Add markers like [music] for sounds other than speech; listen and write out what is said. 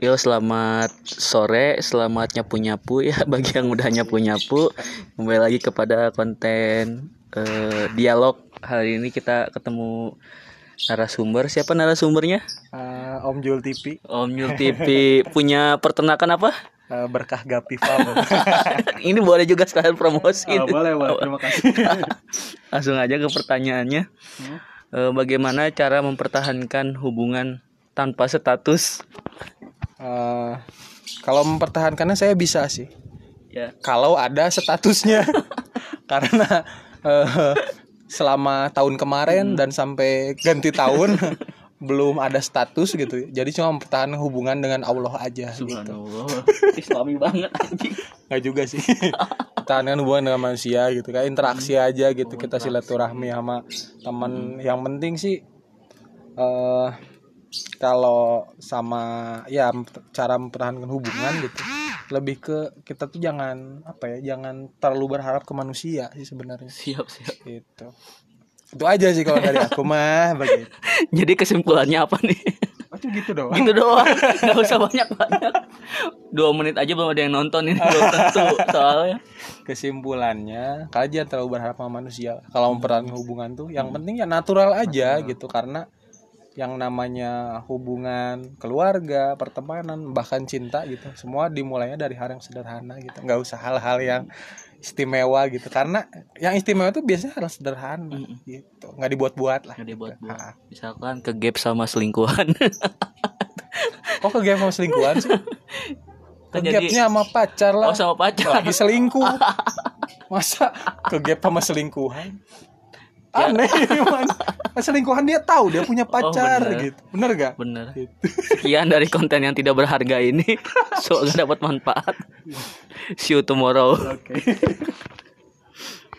Yo selamat sore, selamat nyapu-nyapu ya [laughs] bagi yang udah nyapu-nyapu. Kembali lagi kepada konten eh, dialog. Hari ini kita ketemu narasumber. Siapa narasumbernya? Eh, Om Jul TV Om Yul TV [laughs] punya peternakan apa? eh, berkah Gapi Farm. [laughs] ini boleh juga sekalian promosi. Oh, boleh, boleh. Terima kasih. Langsung aja ke pertanyaannya. Eh, bagaimana cara mempertahankan hubungan tanpa status? Eh, kalau mempertahankannya saya bisa sih. Ya. Kalau ada statusnya. [laughs] Karena eh, selama tahun kemarin dan sampai ganti tahun [laughs] belum ada status gitu. Jadi cuma mempertahankan hubungan dengan Allah aja gitu. Islami banget. Nggak juga sih. Pertahankan hubungan dengan manusia gitu kayak interaksi aja gitu kita silaturahmi sama teman. Yang penting sih eh kalau sama ya cara mempertahankan hubungan gitu lebih ke kita tuh jangan apa ya jangan terlalu berharap ke manusia sih sebenarnya Siap, siap. gitu itu aja sih kalau dari aku mah [laughs] begitu Jadi kesimpulannya apa nih? oh, itu gitu doang Gitu doang, nggak usah banyak-banyak. Dua menit aja belum ada yang nonton ini belum tentu soalnya. kesimpulannya kalian jangan terlalu berharap sama manusia kalau mempertahankan hubungan tuh yang penting ya natural aja gitu karena yang namanya hubungan keluarga pertemanan bahkan cinta gitu. Semua dimulainya dari hal yang sederhana gitu. Nggak usah hal-hal yang istimewa gitu. Karena yang istimewa itu biasanya hal sederhana gitu. Nggak dibuat-buat lah. Nggak dibuat-buat. Misalkan ke gap sama selingkuhan. [laughs] kok ke game sama selingkuhan sih? Ke Kan jadi- gapnya sama pacar lah. Oh sama pacar. lagi selingkuh. [laughs] Masa ke gap sama selingkuhan? Aneh man. Selingkuhan dia tahu dia punya [laughs] pacar bener. gitu bener gak Bener. Gitu. Sekian dari konten yang tidak berharga ini. [laughs] Semoga dapat manfaat. See you tomorrow. oke